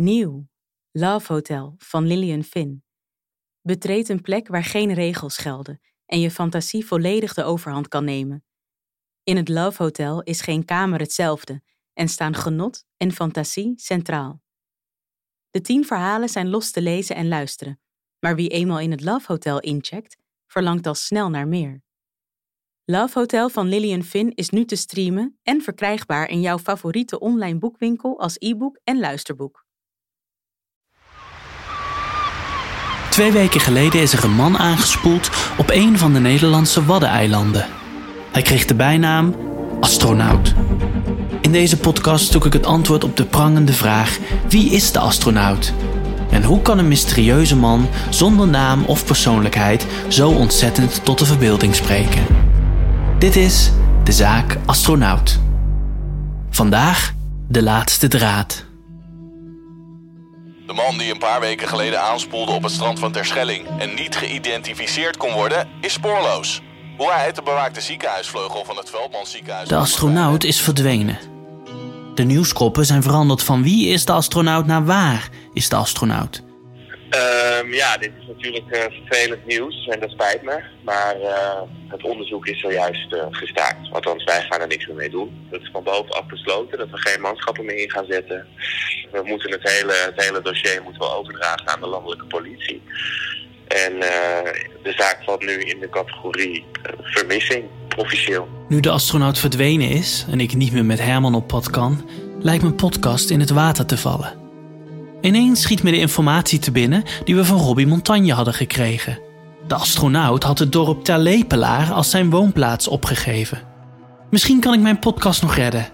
Nieuw. Love Hotel van Lillian Finn. Betreed een plek waar geen regels gelden en je fantasie volledig de overhand kan nemen. In het Love Hotel is geen kamer hetzelfde en staan genot en fantasie centraal. De tien verhalen zijn los te lezen en luisteren, maar wie eenmaal in het Love Hotel incheckt, verlangt al snel naar meer. Love Hotel van Lillian Finn is nu te streamen en verkrijgbaar in jouw favoriete online boekwinkel als e-book en luisterboek. Twee weken geleden is er een man aangespoeld op een van de Nederlandse Waddeneilanden. Hij kreeg de bijnaam astronaut. In deze podcast zoek ik het antwoord op de prangende vraag: wie is de astronaut? En hoe kan een mysterieuze man zonder naam of persoonlijkheid zo ontzettend tot de verbeelding spreken? Dit is de zaak astronaut. Vandaag de laatste draad. De man die een paar weken geleden aanspoelde op het strand van Terschelling en niet geïdentificeerd kon worden, is spoorloos. Hoe hij uit de bewaakte ziekenhuisvleugel van het Veldmans ziekenhuis... De astronaut is verdwenen. De nieuwskoppen zijn veranderd van wie is de astronaut naar waar is de astronaut. Ehm, ja, dit is natuurlijk uh, vervelend nieuws en dat spijt me. Maar uh, het onderzoek is zojuist uh, gestaakt. Althans, wij gaan er niks meer mee doen. Dat is van bovenaf besloten dat we geen manschappen meer in gaan zetten. We moeten het hele, het hele dossier moeten overdragen aan de landelijke politie. En de zaak valt nu in de categorie vermissing, officieel. Nu de astronaut verdwenen is en ik niet meer met Herman op pad kan, lijkt mijn podcast in het water te vallen. Ineens schiet me de informatie te binnen die we van Robbie Montagne hadden gekregen. De astronaut had het dorp Ter Lepelaar als zijn woonplaats opgegeven. Misschien kan ik mijn podcast nog redden.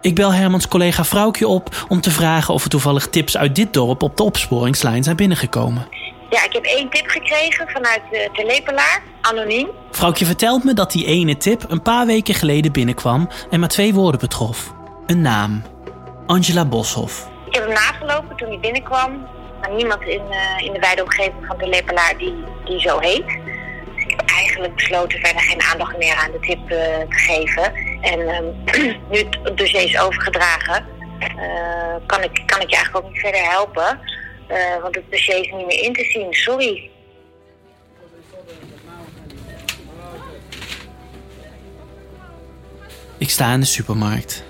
Ik bel Hermans collega Vrouwtje op om te vragen of er toevallig tips uit dit dorp op de opsporingslijn zijn binnengekomen. Ja, ik heb één tip gekregen vanuit uh, Ter Lepelaar, anoniem. Vrouwtje vertelt me dat die ene tip een paar weken geleden binnenkwam en maar twee woorden betrof. Een naam. Angela Boshoff. Ik heb hem nagelopen toen hij binnenkwam. Maar niemand in, uh, in de wijde omgeving van de Lepelaar die, die zo heet. Dus ik heb eigenlijk besloten verder geen aandacht meer aan de tip uh, te geven. En uh, nu het dossier is overgedragen, uh, kan, ik, kan ik je eigenlijk ook niet verder helpen. want het dossier is niet meer in te zien. Sorry. Ik sta in de supermarkt.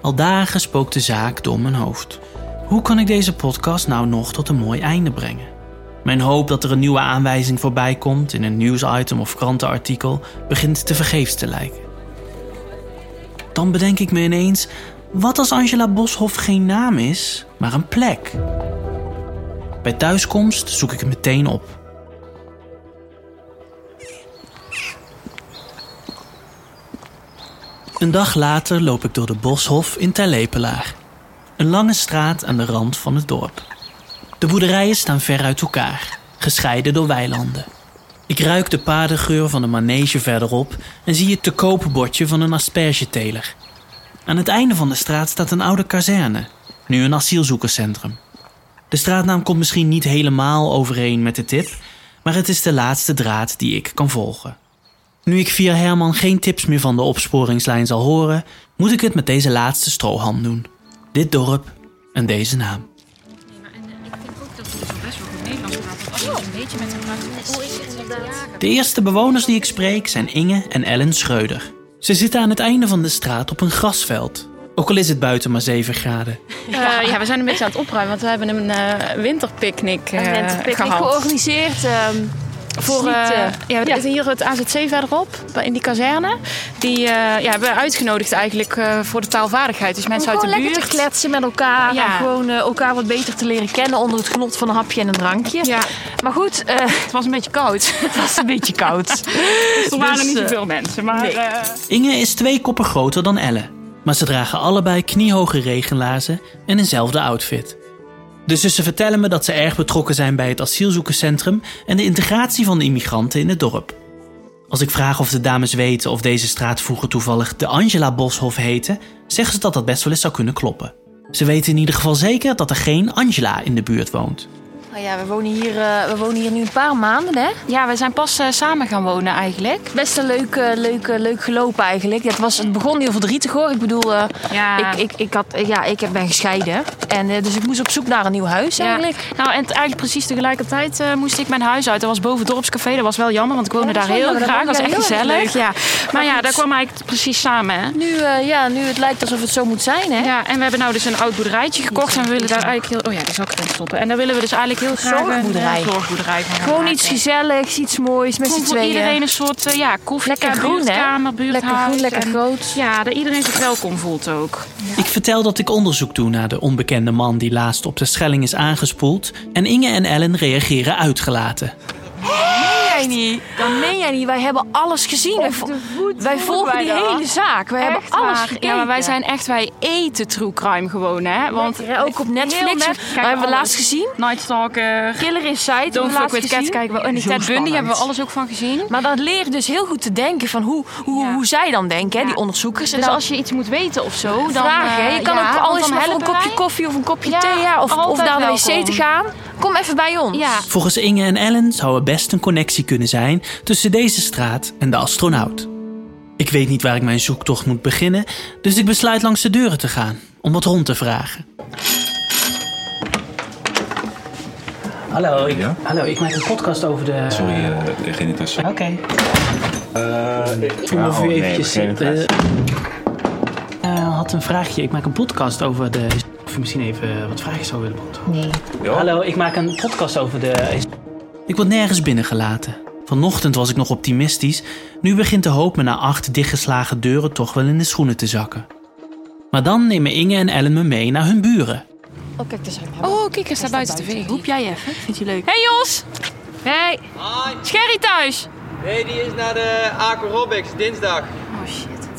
Al dagen spookt de zaak door mijn hoofd. Hoe kan ik deze podcast nou nog tot een mooi einde brengen? Mijn hoop dat er een nieuwe aanwijzing voorbij komt in een nieuwsitem of krantenartikel begint te vergeefs te lijken. Dan bedenk ik me ineens: wat als Angela Boshoff geen naam is, maar een plek? Bij thuiskomst zoek ik het meteen op. Een dag later loop ik door de Boshof in Terlepelaar. Een lange straat aan de rand van het dorp. De boerderijen staan ver uit elkaar, gescheiden door weilanden. Ik ruik de paardengeur van de manege verderop en zie het te kopen bordje van een aspergeteler. Aan het einde van de straat staat een oude kazerne, nu een asielzoekerscentrum. De straatnaam komt misschien niet helemaal overeen met de tip, maar het is de laatste draad die ik kan volgen. Nu ik via Herman geen tips meer van de opsporingslijn zal horen, moet ik het met deze laatste stroham doen. Dit dorp en deze naam. De eerste bewoners die ik spreek zijn Inge en Ellen Schreuder. Ze zitten aan het einde van de straat op een grasveld. Ook al is het buiten maar 7 graden. Uh, ja, we zijn een beetje aan het opruimen, want we hebben een uh, winterpicknick, uh, een winterpicknick gehad. georganiseerd. Um, voor, uh, ja, we ja. hier het AZC verderop, in die kazerne. Die uh, ja, hebben we uitgenodigd eigenlijk uh, voor de taalvaardigheid. Dus mensen uit de buurt. lekker te kletsen met elkaar. Ja. En gewoon elkaar wat beter te leren kennen onder het genot van een hapje en een drankje. Ja. Maar goed. het was een beetje koud. het was een beetje koud. dus er waren dus, niet zoveel mensen. Maar, nee. Inge is twee koppen groter dan Elle. Maar ze dragen allebei kniehoge regenlaarzen en eenzelfde outfit. De zussen vertellen me dat ze erg betrokken zijn bij het asielzoekerscentrum en de integratie van de immigranten in het dorp. Als ik vraag of de dames weten of deze straat vroeger toevallig de Angela Boshof heette, zeggen ze dat dat best wel eens zou kunnen kloppen. Ze weten in ieder geval zeker dat er geen Angela in de buurt woont. Nou ja, we wonen, hier, uh, we wonen hier nu een paar maanden, hè? Ja, we zijn pas uh, samen gaan wonen eigenlijk. Best een leuk, uh, leuk, leuk gelopen eigenlijk. Het, was, het begon heel verdrietig hoor. Ik bedoel, ja. ik, ik, ik, had, ja, ik ben gescheiden. En, dus ik moest op zoek naar een nieuw huis eigenlijk. Nou, en eigenlijk precies tegelijkertijd moest ik mijn huis uit. Dat was boven het dorpscafé. Dat was wel jammer, want ik woonde daar heel graag. Dat was echt gezellig. Ja. Maar ja, daar kwam eigenlijk precies samen. Hè? Nu, ja, nu het lijkt alsof het zo moet zijn, hè? Ja, en we hebben nou dus een oud boerderijtje gekocht. En we willen daar eigenlijk heel... Oh ja, die zal ik erin stoppen. En daar willen we dus eigenlijk heel graag zorgboerderij. een zorgboerderij van Gewoon iets gezelligs, iets moois met z'n tweeën. iedereen een soort uh, ja, lekker groen, buurtkamer, Lekker groen, lekker groot. Ja, dat iedereen zich welkom voelt ook. Ik vertel dat ik onderzoek doe naar de onbekende man die laatst op de Schelling is aangespoeld. En Inge en Ellen reageren uitgelaten jij niet. Dan meen jij niet. Wij hebben alles gezien. Wij, wij volgen die hele zaak. Wij hebben alles gekeken. Ja, maar wij zijn echt, wij eten true crime gewoon, hè. Want ook op Netflix. Net, we hebben we laatst gezien. Night Stalker. Killer Inside. Don't Fuck With Cats kijken we. En die Ted Bundy hebben we alles ook van gezien. Maar dat leert dus heel goed te denken van hoe, hoe, hoe zij dan denken, hè, die onderzoekers. Dus als je iets moet weten of zo, dan... Vragen, je kan ook voor een kopje koffie of een kopje thee, of, of naar de wc te gaan. Kom even bij ons. Volgens Inge en Ellen zou er best een connectie kunnen zijn tussen deze straat en de astronaut. Ik weet niet waar ik mijn zoektocht moet beginnen, dus ik besluit langs de deuren te gaan om wat rond te vragen. Hallo, ik, ja? hallo, ik maak een podcast over de. Sorry, uh, geen interesse. Oké. Okay. Uh, ik moet even eventjes. Nee, uh, had een vraagje. Ik maak een podcast over de. Of je misschien even wat vragen zou willen beantwoorden. Nee. Hallo, ik maak een podcast over de. Ik word nergens binnengelaten. Vanochtend was ik nog optimistisch, nu begint de hoop me na acht dichtgeslagen deuren toch wel in de schoenen te zakken. Maar dan nemen Inge en Ellen me mee naar hun buren. Oh, kijk, daar zijn Oh, kijk, er staat buiten te vegen. Roep jij even, vind je leuk? Hey Jos! Hey! Hi! Sherry thuis! Nee, die is naar de Aqua Robics, dinsdag.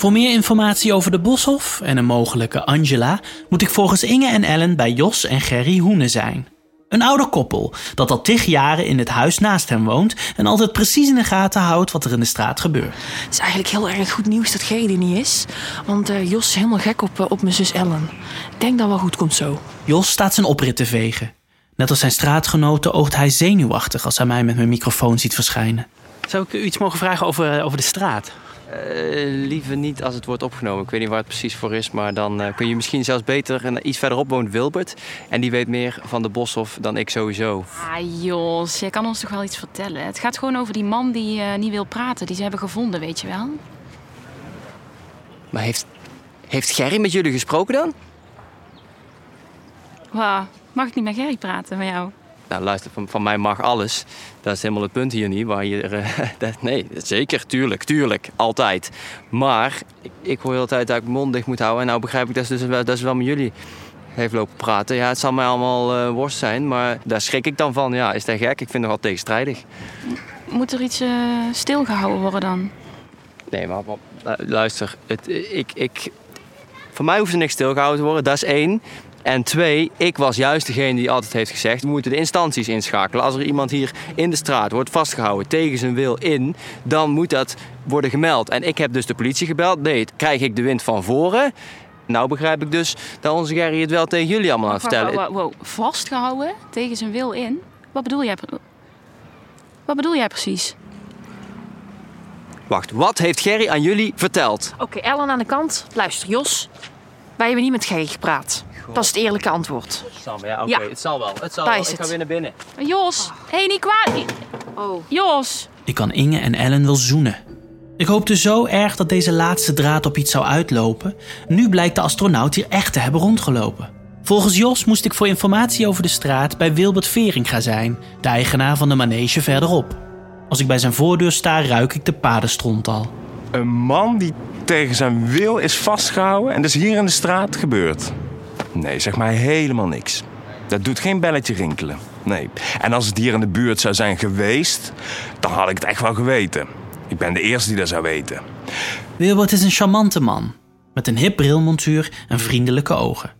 Voor meer informatie over de Boshof en een mogelijke Angela moet ik volgens Inge en Ellen bij Jos en Gerry Hoenen zijn. Een ouder koppel dat al tig jaren in het huis naast hem woont en altijd precies in de gaten houdt wat er in de straat gebeurt. Het is eigenlijk heel erg goed nieuws dat Gerry er niet is, want uh, Jos is helemaal gek op, uh, op mijn zus Ellen. Ik denk dat wel goed komt zo. Jos staat zijn oprit te vegen. Net als zijn straatgenoten oogt hij zenuwachtig als hij mij met mijn microfoon ziet verschijnen. Zou ik u iets mogen vragen over, over de straat? Uh, liever niet als het wordt opgenomen. Ik weet niet waar het precies voor is, maar dan uh, kun je misschien zelfs beter. En iets verderop woont Wilbert. En die weet meer van de Boshof dan ik sowieso. Ah, Jos, je kan ons toch wel iets vertellen? Het gaat gewoon over die man die uh, niet wil praten, die ze hebben gevonden, weet je wel? Maar heeft, heeft Gerry met jullie gesproken dan? Wow, mag ik niet met Gerry praten van jou? Nou, luister, van, van mij mag alles. Dat is helemaal het punt hier niet. Waar je, uh, dat, nee, zeker, tuurlijk, tuurlijk, altijd. Maar ik, ik hoor de hele tijd dat ik mijn mond dicht moet houden. En nou begrijp ik dat ze dus, dat wel met jullie heeft lopen praten. Ja, het zal mij allemaal uh, worst zijn, maar daar schrik ik dan van. Ja, is dat gek? Ik vind het nogal tegenstrijdig. Moet er iets uh, stilgehouden worden dan? Nee, maar luister, het, ik, ik, voor mij hoeft er niks stilgehouden te worden, dat is één. En twee, ik was juist degene die altijd heeft gezegd: we moeten de instanties inschakelen. Als er iemand hier in de straat wordt vastgehouden tegen zijn wil in, dan moet dat worden gemeld. En ik heb dus de politie gebeld. Nee, krijg ik de wind van voren. Nou begrijp ik dus dat onze Gerry het wel tegen jullie allemaal aan het vertellen. Wow, wow, Vastgehouden tegen zijn wil in? Wat bedoel jij? Wat bedoel jij precies? Wacht, wat heeft Gerry aan jullie verteld? Oké, Ellen aan de kant. Luister, Jos. Wij hebben niet met Gerry gepraat. Dat is het eerlijke antwoord. Sam, ja, oké. Het zal wel. Het zal wel. Ik ga weer naar binnen. Jos, hé, hey, niet kwaad. Oh. Jos. Ik kan Inge en Ellen wel zoenen. Ik hoopte zo erg dat deze laatste draad op iets zou uitlopen. Nu blijkt de astronaut hier echt te hebben rondgelopen. Volgens Jos moest ik voor informatie over de straat bij Wilbert Veringa zijn, de eigenaar van de manege verderop. Als ik bij zijn voordeur sta, ruik ik de padenstront al. Een man die tegen zijn wil is vastgehouden en dus hier in de straat gebeurt. Nee, zeg maar helemaal niks. Dat doet geen belletje rinkelen. Nee. En als het hier in de buurt zou zijn geweest, dan had ik het echt wel geweten. Ik ben de eerste die dat zou weten. Wilbert is een charmante man. Met een hip brilmontuur en vriendelijke ogen.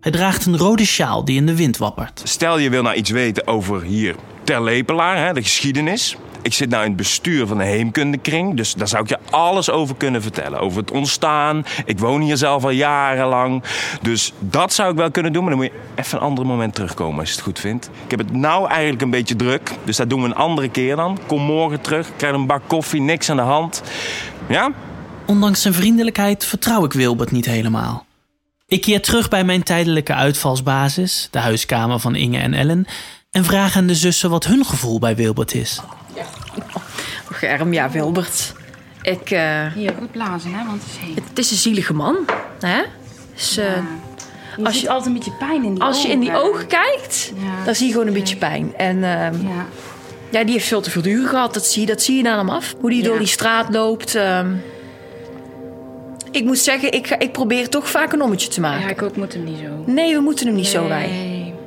Hij draagt een rode sjaal die in de wind wappert. Stel je wil nou iets weten over hier Ter Lepelaar, hè, de geschiedenis. Ik zit nou in het bestuur van de Heemkundekring. Dus daar zou ik je alles over kunnen vertellen. Over het ontstaan. Ik woon hier zelf al jarenlang. Dus dat zou ik wel kunnen doen. Maar dan moet je even een ander moment terugkomen als je het goed vindt. Ik heb het nou eigenlijk een beetje druk. Dus dat doen we een andere keer dan. Kom morgen terug. Krijg een bak koffie. Niks aan de hand. Ja? Ondanks zijn vriendelijkheid vertrouw ik Wilbert niet helemaal. Ik keer terug bij mijn tijdelijke uitvalsbasis, de huiskamer van Inge en Ellen, en vraag aan de zussen wat hun gevoel bij Wilbert is. Germ, ja, Wilbert. Ik, uh, Hier, goed blazen, hè, want het is heet. Het is een zielige man, hè? Dus, uh, ja. Je als je altijd een beetje pijn in die Als ogen, je in die ogen kijkt, Ja, dan zie je gewoon een beetje pijn. En uh, Ja. ja, die heeft veel te veel duur gehad. Dat zie, je- dat zie je aan hem af. Hoe die door die straat loopt. ehm. ik moet zeggen, ik, ga, ik probeer toch vaak een ommetje te maken. ja, ik ook moet hem niet zo. Nee, we moeten hem niet zo wij.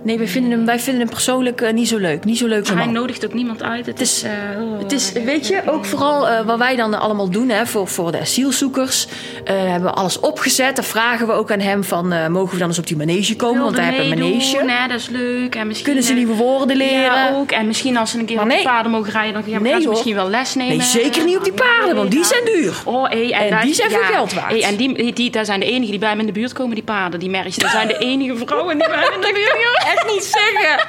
Nee. Wij vinden hem, wij vinden hem persoonlijk eh, niet zo leuk. Niet zo leuk Hij man. nodigt ook niemand uit. Het, Het is- is, eh, oh, Het is, weet je, ook vooral eh, wat wij dan allemaal doen hè, voor, voor de asielzoekers. hebben we alles opgezet. Dan vragen we ook aan hem van, mogen we dan eens op die manege komen? Want hij heeft een manege. hè, dat is leuk. En misschien, Kunnen ze nieuwe woorden leren? Ja, ook. En misschien als ze een keer op paarden mogen rijden, dan ja, Nee, gaan ze misschien wel les nemen. Nee, zeker niet op die paarden, want die zijn duur. Oh, hey, en, En daar- die zijn veel geld waard. Hey, en die, die, daar zijn de enigen die bij me in de buurt komen, die paarden, die merk je. Dat zijn de enige vrouwen die bij me in de buurt komen. Echt niet zeggen.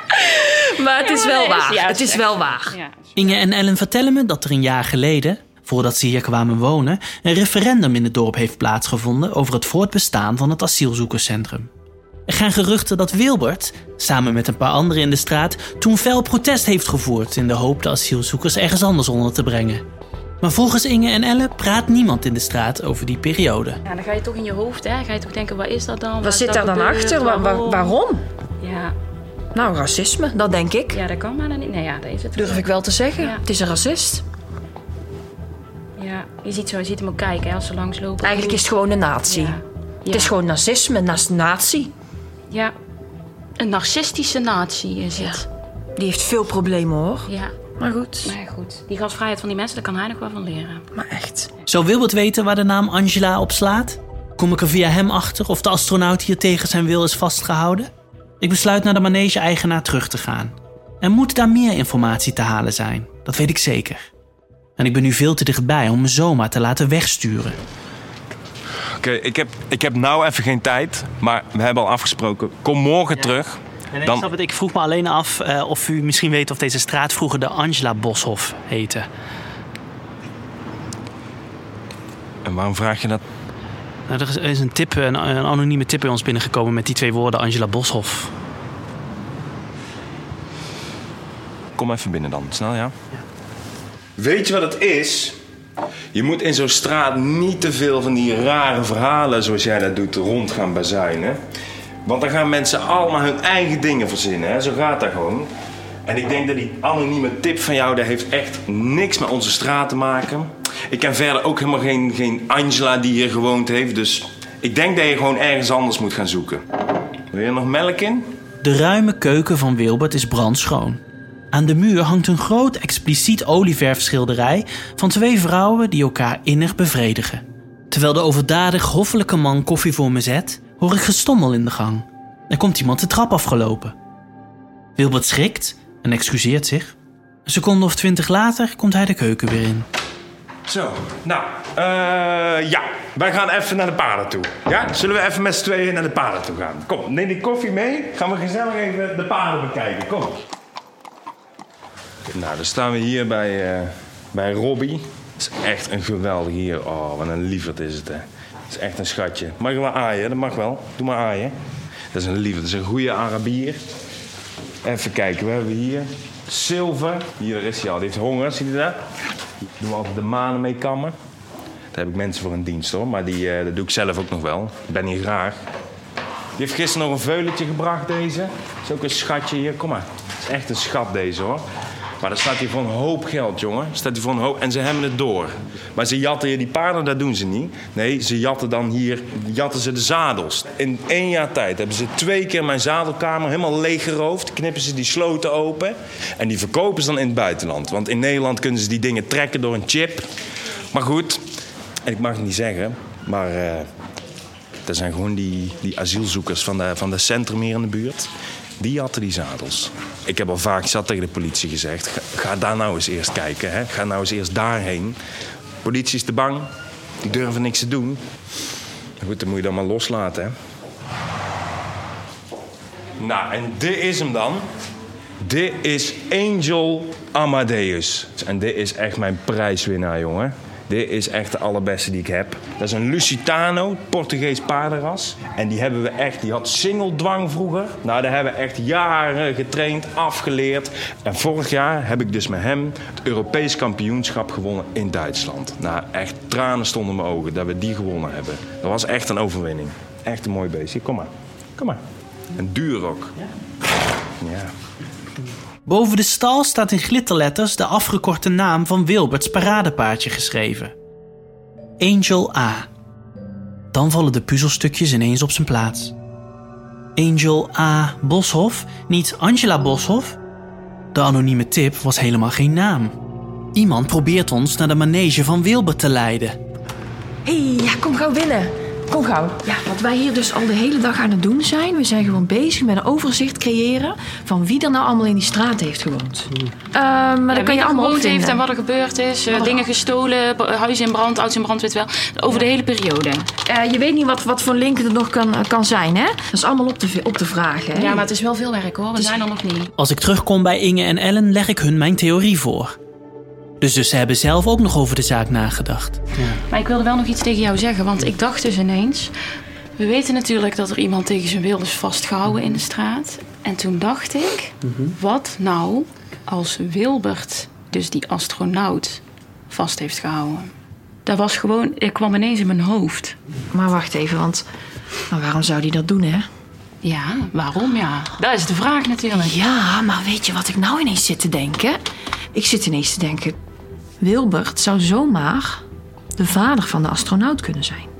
Maar het is wel waar. Het is wel waar. Inge en Ellen vertellen me dat er een jaar geleden, voordat ze hier kwamen wonen, een referendum in het dorp heeft plaatsgevonden over het voortbestaan van het asielzoekerscentrum. Er gaan geruchten dat Wilbert, samen met een paar anderen in de straat, toen fel protest heeft gevoerd in de hoop de asielzoekers ergens anders onder te brengen. Maar volgens Inge en Ellen praat niemand in de straat over die periode. Ja, dan ga je toch in je hoofd, hè? Ga je toch denken, wat is dat dan? Wat zit daar dan achter? Wa- wa- waarom? Ja. Nou, racisme, dat denk ik. ja, dat kan maar dan niet. Nee, ja, dat is het. Durf ik wel te zeggen. Ja. Het is een racist. Ja, je ziet, zo, je ziet hem ook kijken hè, als ze langslopen. Eigenlijk is het gewoon een nazi. Ja. Het is gewoon nazisme, nas nazi. Ja. Een narcistische natie is het. Die heeft veel problemen hoor. Ja. Maar goed. Maar goed, die gastvrijheid van die mensen, daar kan hij nog wel van leren. Maar echt. Zou Wilbert weten waar de naam Angela op slaat? Kom ik er via hem achter of de astronaut hier tegen zijn wil is vastgehouden? Ik besluit naar de manege-eigenaar terug te gaan. Er moet daar meer informatie te halen zijn, dat weet ik zeker. En ik ben nu veel te dichtbij om me zomaar te laten wegsturen. Oké, ik, heb, ik heb nou even geen tijd. Maar we hebben al afgesproken. Kom morgen terug. En Dan- ik, snap het, ik vroeg me alleen af eh, of u misschien weet of deze straat vroeger de Angela Boshof heette. En waarom vraag je dat? Nou, er is, een tip, een, een anonieme tip bij ons binnengekomen met die twee woorden Angela Boshof. Kom even binnen dan. Snel, ja? Weet je wat het is? Je moet in zo'n straat niet te veel van die rare verhalen zoals jij dat doet rond gaan bazuinen. Want dan gaan mensen allemaal hun eigen dingen verzinnen. Hè? Zo gaat dat gewoon. En ik denk dat die anonieme tip van jou, dat heeft echt niks met onze straat te maken. Ik ken verder ook helemaal geen, geen Angela die hier gewoond heeft. Dus ik denk dat je gewoon ergens anders moet gaan zoeken. Wil je nog melk in? De ruime keuken van Wilbert is brandschoon. Aan de muur hangt een groot expliciet olieverfschilderij van twee vrouwen die elkaar innig bevredigen. Terwijl de overdadig hoffelijke man koffie voor me zet, hoor ik gestommel in de gang. Er komt iemand de trap afgelopen. Wilbert schrikt en excuseert zich. Een seconde of twintig later komt hij de keuken weer in. Zo, nou, eh, ja, wij gaan even naar de paarden toe. Ja, zullen we even met z'n tweeën naar de paarden toe gaan? Kom, neem die koffie mee. Gaan we gezellig even de paarden bekijken. Kom. Nou, dan staan we hier bij, eh, bij Robbie. Het is echt een geweldig hier. Oh, wat een lieverd is het, hè. Het is echt een schatje. Mag je wel aaien? Dat mag wel. Doe maar aaien. Dat is een lieverd. Dat is een goede Arabier. Even kijken, we hebben hier Silver. Hier is hij al. Die heeft honger, zie je dat? Doen we altijd de manen mee kammen. Daar heb ik mensen voor in dienst hoor, maar die, eh, dat doe ik zelf ook nog wel. Ik ben hier graag. Die heeft gisteren nog een veulentje gebracht, deze. Dat is ook een schatje hier. Kom maar. Het is echt een schat, deze hoor. Maar dan staat hier voor een hoop geld, jongen. Staat hier voor hoop... En ze hebben het door. Maar ze jatten hier die paarden, dat doen ze niet. Nee, ze jatten dan hier... Jatten ze de zadels. In één jaar tijd hebben ze twee keer mijn zadelkamer helemaal leeggeroofd. Knippen ze die sloten open. En die verkopen ze dan in het buitenland. Want in Nederland kunnen ze die dingen trekken door een chip. Maar goed, en ik mag het niet zeggen, maar... eh, dat zijn gewoon die, die asielzoekers van de, van de centrum hier in de buurt. Die hadden die zadels. Ik heb al vaak zat tegen de politie gezegd: ga, daar nou eens eerst kijken. Hè? Ga nou eens eerst daarheen. Politie is te bang. Die durven niks te doen. Goed, dan moet je dan maar loslaten, hè. Nou, en dit is hem dan. Dit is Angel Amadeus. En dit is echt mijn prijswinnaar, jongen. Dit is echt de allerbeste die ik heb. Dat is een Lusitano, Portugees paardenras. En die hebben we echt, die had singeldwang vroeger. Nou, daar hebben we echt jaren getraind, afgeleerd. En vorig jaar heb ik dus met hem het Europees kampioenschap gewonnen in Duitsland. Nou, echt tranen stonden in mijn ogen dat we die gewonnen hebben. Dat was echt een overwinning. Echt een mooi beestje. Kom maar, kom maar. Een duur ook. Ja. Boven de stal staat in glitterletters de afgekorte naam van Wilberts paradepaardje geschreven. Angel A. Dan vallen de puzzelstukjes ineens op zijn plaats. Angel A. Boshoff, niet Angela Boshoff? De anonieme tip was helemaal geen naam. Iemand probeert ons naar de manege van Wilbert te leiden. Hé, hey, kom gauw binnen. Kom gauw. Ja, wat wij hier dus al de hele dag aan het doen zijn... we zijn gewoon bezig met een overzicht creëren... van wie er nou allemaal in die straat heeft gewoond. Uh, maar Ja, dan kan wie je er allemaal gewoond heeft en wat er gebeurd is. eh, dingen gestolen, b- huis in brand, auto's in brand, weet wel. Over de hele periode. Eh, je weet niet wat, wat voor linken er nog kan, kan zijn, hè? Dat is allemaal op te, op te vragen, hè? Ja, maar het is wel veel werk hoor. We zijn er nog niet. Als ik terugkom bij Inge en Ellen, leg ik hun mijn theorie voor. Dus, dus ze hebben zelf ook nog over de zaak nagedacht. Maar ik wilde wel nog iets tegen jou zeggen, want ik dacht dus ineens... We weten natuurlijk dat er iemand tegen zijn wil is vastgehouden in de straat. En toen dacht ik, wat nou als Wilbert, dus die astronaut, vast heeft gehouden? Dat was gewoon, ik kwam ineens in mijn hoofd. Maar wacht even, want maar waarom zou die dat doen, hè? Ja, waarom ja? Dat is de vraag natuurlijk. Ja, maar weet je wat ik nou ineens zit te denken? Ik zit ineens te denken... Wilbert zou zomaar de vader van de astronaut kunnen zijn.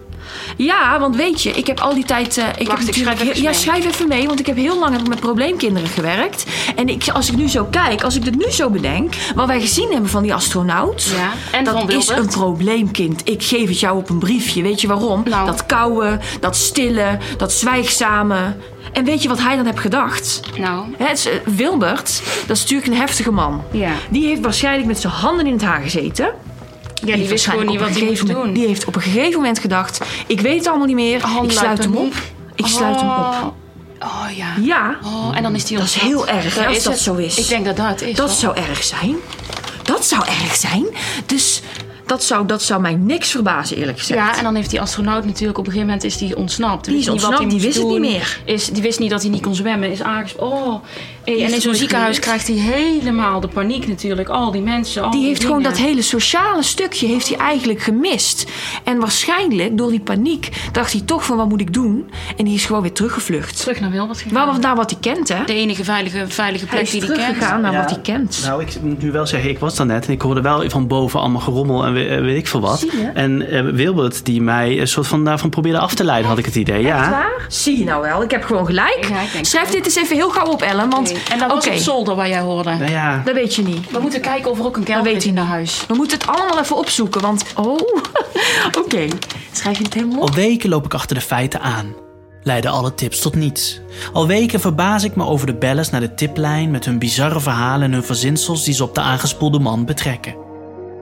Ja, want weet je, ik heb al die tijd... eh, ik Wacht, heb ik schrijf even Ja, mee. schrijf even mee, want ik heb heel lang met probleemkinderen gewerkt. En ik, als ik nu zo kijk, als ik dit nu zo bedenk... wat wij gezien hebben van die astronaut... Ja, en dat is een probleemkind. Ik geef het jou op een briefje. Weet je waarom? Nou. Dat kouwen, dat stille, dat zwijgzame. En weet je wat hij dan heeft gedacht? Nou, is, eh, Wilbert, dat is natuurlijk een heftige man. Ja. Die heeft waarschijnlijk met zijn handen in het haar gezeten. Ja, die wist gewoon niet wat hij moest doen. Die heeft op een gegeven moment gedacht... ik weet het allemaal niet meer, ik sluit uit hem op. Ik sluit hem op. Oh ja. Ja, Oh, en dan is die dat is heel erg hè, als is dat het. zo is. Ik denk dat dat is. Dat hoor. zou erg zijn. Dat zou erg zijn. Dus dat zou, dat zou mij niks verbazen, eerlijk gezegd. Ja, en dan heeft die astronaut natuurlijk op een gegeven moment is die ontsnapt. Die is ontsnapt, die wist het niet meer. Is, die wist niet dat hij niet kon zwemmen, is aangesproken. Oh. Hey, en in zo'n ziekenhuis krijgt hij helemaal de paniek natuurlijk. Al die mensen, al Die heeft gewoon dat hele sociale stukje heeft hij eigenlijk gemist. En waarschijnlijk door die paniek dacht hij toch van wat moet ik doen? En die is gewoon weer teruggevlucht. Terug naar Wilbert gegaan. Waar, naar wat hij kent, hè? De enige veilige, veilige Hij plek is die hij kent. teruggegaan naar Ja. wat hij kent. Nou, ik moet nu wel zeggen, ik was daar net en ik hoorde wel van boven allemaal gerommel en we- weet ik veel wat. Zie je? En eh, Wilbert die mij een soort van daarvan probeerde af te leiden, had ik het idee. Ja. Waar? Zie je nou wel, ik heb gewoon gelijk. Ja, Schrijf dit eens even heel gauw op, Ellen. Want, En dat was oké, op zolder waar jij hoorde. Nou ja, dat weet je niet. We moeten kijken of er ook een kelder weet is in naar huis. We moeten het allemaal even opzoeken, want... Oh, oké. Schrijf je het helemaal op? al weken loop ik achter de feiten aan. Leiden alle tips tot niets. Al weken verbaas ik me over de bellers naar de tiplijn met hun bizarre verhalen en hun verzinsels die ze op de aangespoelde man betrekken.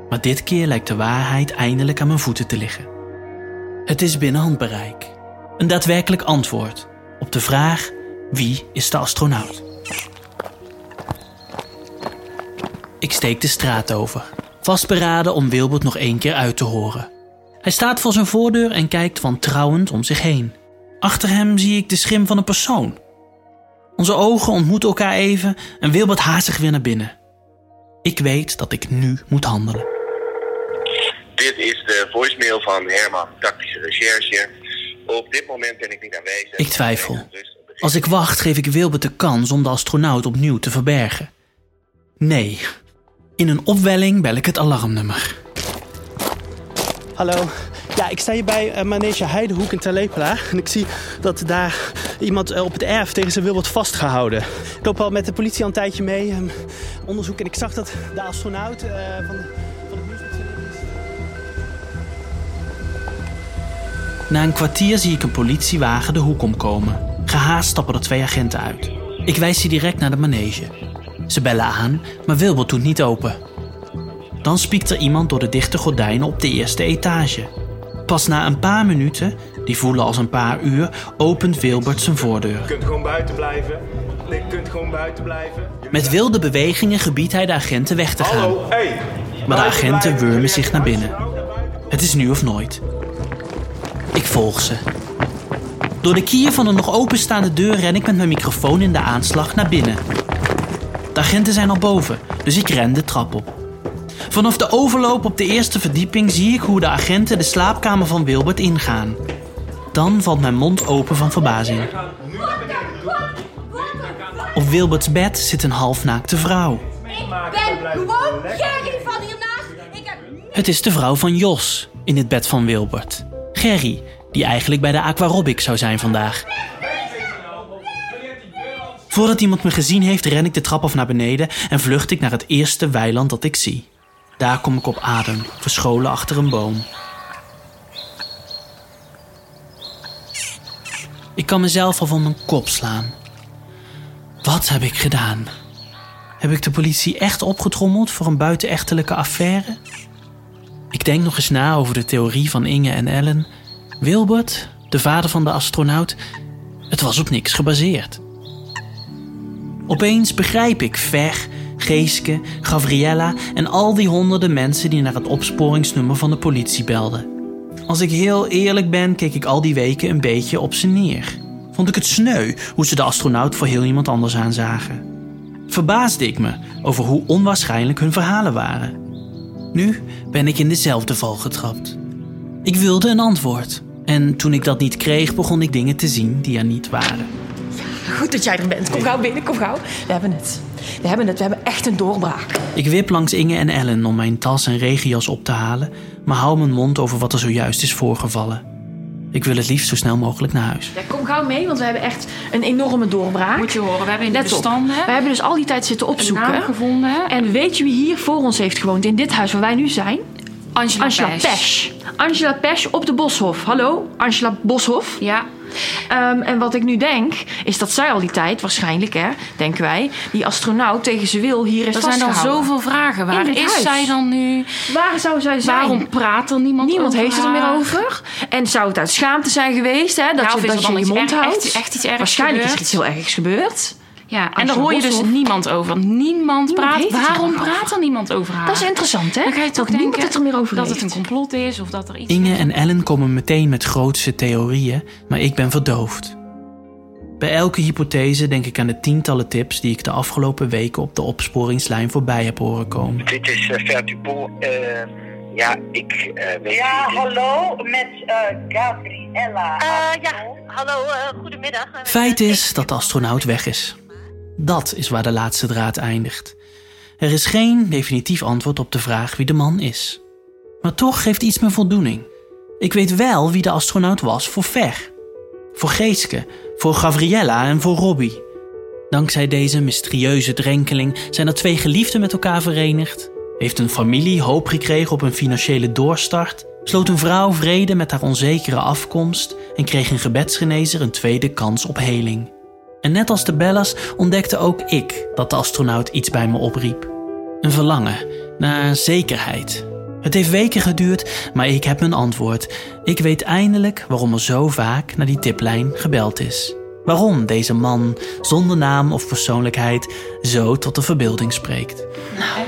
Maar dit keer lijkt de waarheid eindelijk aan mijn voeten te liggen. Het is binnen handbereik. Een daadwerkelijk antwoord op de vraag: wie is de astronaut? Ik steek de straat over, vastberaden om Wilbert nog één keer uit te horen. Hij staat voor zijn voordeur en kijkt wantrouwend om zich heen. Achter hem zie ik de schim van een persoon. Onze ogen ontmoeten elkaar even en Wilbert haast zich weer naar binnen. Ik weet dat ik nu moet handelen. Dit is de voicemail van Herman, tactische recherche. Op dit moment ben ik niet aanwezig. Ik twijfel. Als ik wacht, geef ik Wilbert de kans om de astronaut opnieuw te verbergen. Nee. In een opwelling bel ik het alarmnummer. Hallo. Ja, ik sta hier bij eh, Manege Heidehoek in Terlepela. En ik zie dat daar iemand eh, op het erf tegen zijn wil wordt vastgehouden. Ik loop al met de politie al een tijdje mee. ehm, onderzoek. En ik zag dat de astronaut eh, van, van het nieuwsbericht... Na een kwartier zie ik een politiewagen de hoek omkomen. Gehaast stappen er twee agenten uit. Ik wijs ze direct naar de manege. Ze bellen aan, maar Wilbert doet niet open. Dan spiekt er iemand door de dichte gordijnen op de eerste etage. Pas na een paar minuten, die voelen als een paar uur, opent Wilbert zijn voordeur. Je kunt gewoon buiten blijven. Je kunt gewoon buiten blijven. Met wilde bewegingen gebiedt hij de agenten weg te gaan. Hallo, hey. Maar de agenten wurmen zich naar binnen. Het is nu of nooit. Ik volg ze. Door de kier van de nog openstaande deur ren ik met mijn microfoon in de aanslag naar binnen. De agenten zijn al boven, dus ik ren de trap op. Vanaf de overloop op de eerste verdieping zie ik hoe de agenten de slaapkamer van Wilbert ingaan. Dan valt mijn mond open van verbazing. Op Wilberts bed zit een halfnaakte vrouw. ben gewoon Gerry van hiernaast. Ik heb Het is de vrouw van Jos in het bed van Wilbert. Gerry, die eigenlijk bij de aquarobic zou zijn vandaag. Voordat iemand me gezien heeft, ren ik de trap af naar beneden en vlucht ik naar het eerste weiland dat ik zie. Daar kom ik op adem, verscholen achter een boom. Ik kan mezelf al van mijn kop slaan. Wat heb ik gedaan? Heb ik de politie echt opgetrommeld voor een buitenechtelijke affaire? Ik denk nog eens na over de theorie van Inge en Ellen. Wilbert, de vader van de astronaut, het was op niks gebaseerd. Opeens begrijp ik Ver, Geeske, Gabriella en al die honderden mensen die naar het opsporingsnummer van de politie belden. Als ik heel eerlijk ben, keek ik al die weken een beetje op ze neer. Vond ik het sneu hoe ze de astronaut voor heel iemand anders aanzagen. Verbaasde ik me over hoe onwaarschijnlijk hun verhalen waren. Nu ben ik in dezelfde val getrapt. Ik wilde een antwoord. En toen ik dat niet kreeg, begon ik dingen te zien die er niet waren. Goed dat jij er bent. Kom gauw binnen, kom gauw. We hebben het. We hebben het. We hebben echt een doorbraak. Ik wip langs Inge en Ellen om mijn tas en regenjas op te halen, maar hou mijn mond over wat er zojuist is voorgevallen. Ik wil het liefst zo snel mogelijk naar huis. Ja, kom gauw mee, want we hebben echt een enorme doorbraak. Moet je horen, we hebben in de Let op. We hebben dus al die tijd zitten een opzoeken. naam gevonden. En weet je wie hier voor ons heeft gewoond in dit huis waar wij nu zijn? Angela, Angela Pesch. Pesch. Angela Pesch op de Boshof. Hallo, Angela Boshof. Ja, Ehm, en wat ik nu denk, is dat zij al die tijd, waarschijnlijk hè, denken wij, die astronaut tegen zijn wil hier is er zijn dan zoveel vragen. Waar is huis. zij dan nu? Waar zou zij zijn? Waarom praat er niemand Niemand over heeft het er meer over. En zou het uit schaamte zijn geweest, hè? Dat Ja, of je, dat je je mond houdt. echt- echt iets ergs Waarschijnlijk is er iets heel ergs gebeurd. Ja, en daar hoor je dus niemand over. Niemand, praat. er Waarom praat er niemand over haar? Dat is interessant, hè? Dan ga je toch dat denken het er meer over dat heeft. het een complot is of dat er iets Inge en Ellen komen meteen met grootse theorieën, maar ik ben verdoofd. Bij elke hypothese denk ik aan de tientallen tips die ik de afgelopen weken op de opsporingslijn voorbij heb horen komen. Dit is uh. Uh, ja, ik uh, weet Ja, niet. hallo, met uh, Gabriella. Eh, ja, hallo, eh, goedemiddag. Feit is dat de astronaut weg is. Dat is waar de laatste draad eindigt. Er is geen definitief antwoord op de vraag wie de man is. Maar toch geeft iets me voldoening. Ik weet wel wie de astronaut was voor Ver. Voor Geeske, voor Gabriella en voor Robbie. Dankzij deze mysterieuze drenkeling zijn er twee geliefden met elkaar verenigd. Heeft een familie hoop gekregen op een financiële doorstart. Sloot een vrouw vrede met haar onzekere afkomst. En kreeg een gebedsgenezer een tweede kans op heling. En net als de Bellas ontdekte ook ik dat de astronaut iets bij me opriep. Een verlangen naar zekerheid. Het heeft weken geduurd, maar ik heb mijn antwoord. Ik weet eindelijk waarom er zo vaak naar die tiplijn gebeld is. Waarom deze man, zonder naam of persoonlijkheid, zo tot de verbeelding spreekt.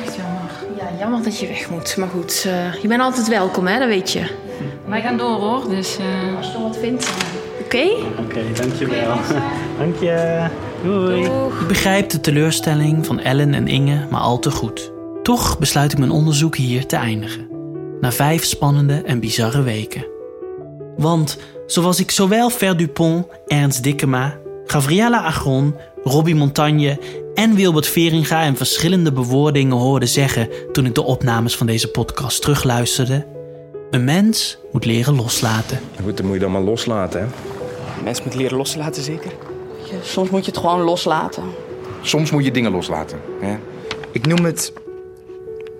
Echt jammer. Ja, jammer dat je weg moet. Maar goed, uh, je bent altijd welkom, hè? Dat weet je. Wij gaan door, hoor. Dus, uh... Als je nog wat vindt. Oké? Okay? Oké, okay, dankjewel. Dank je. Doei. Ik begrijp de teleurstelling van Ellen en Inge maar al te goed. Toch besluit ik mijn onderzoek hier te eindigen. Na vijf spannende en bizarre weken. Want zoals ik zowel Ver Dupont, Ernst Dikkema, Gabriella Agron, Robbie Montagne en Wilbert Veringa in verschillende bewoordingen hoorde zeggen toen ik de opnames van deze podcast terugluisterde. Een mens moet leren loslaten. Goed, dan moet je dan maar loslaten, hè? Een mens moet leren loslaten, zeker? Ja, soms moet je het gewoon loslaten. Soms moet je dingen loslaten. Hè? Ik noem het...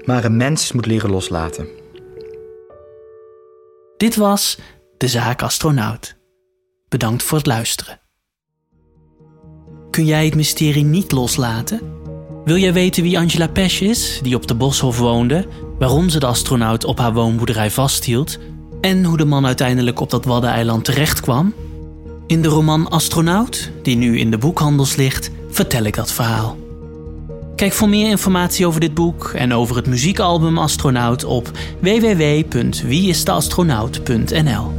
Maar een mens moet leren loslaten. Dit was De Zaak Astronaut. Bedankt voor het luisteren. Kun jij het mysterie niet loslaten? Wil jij weten wie Angela Pesch is, die op de Boshof woonde, waarom ze de astronaut op haar woonboerderij vasthield en hoe de man uiteindelijk op dat Waddeneiland terecht kwam? In de roman Astronaut, die nu in de boekhandels ligt, vertel ik dat verhaal. Kijk voor meer informatie over dit boek en over het muziekalbum Astronaut op www.wieisdeastronaut.nl.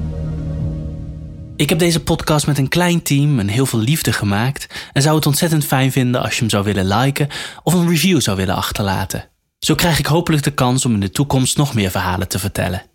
Ik heb deze podcast met een klein team en heel veel liefde gemaakt en zou het ontzettend fijn vinden als je hem zou willen liken of een review zou willen achterlaten. Zo krijg ik hopelijk de kans om in de toekomst nog meer verhalen te vertellen.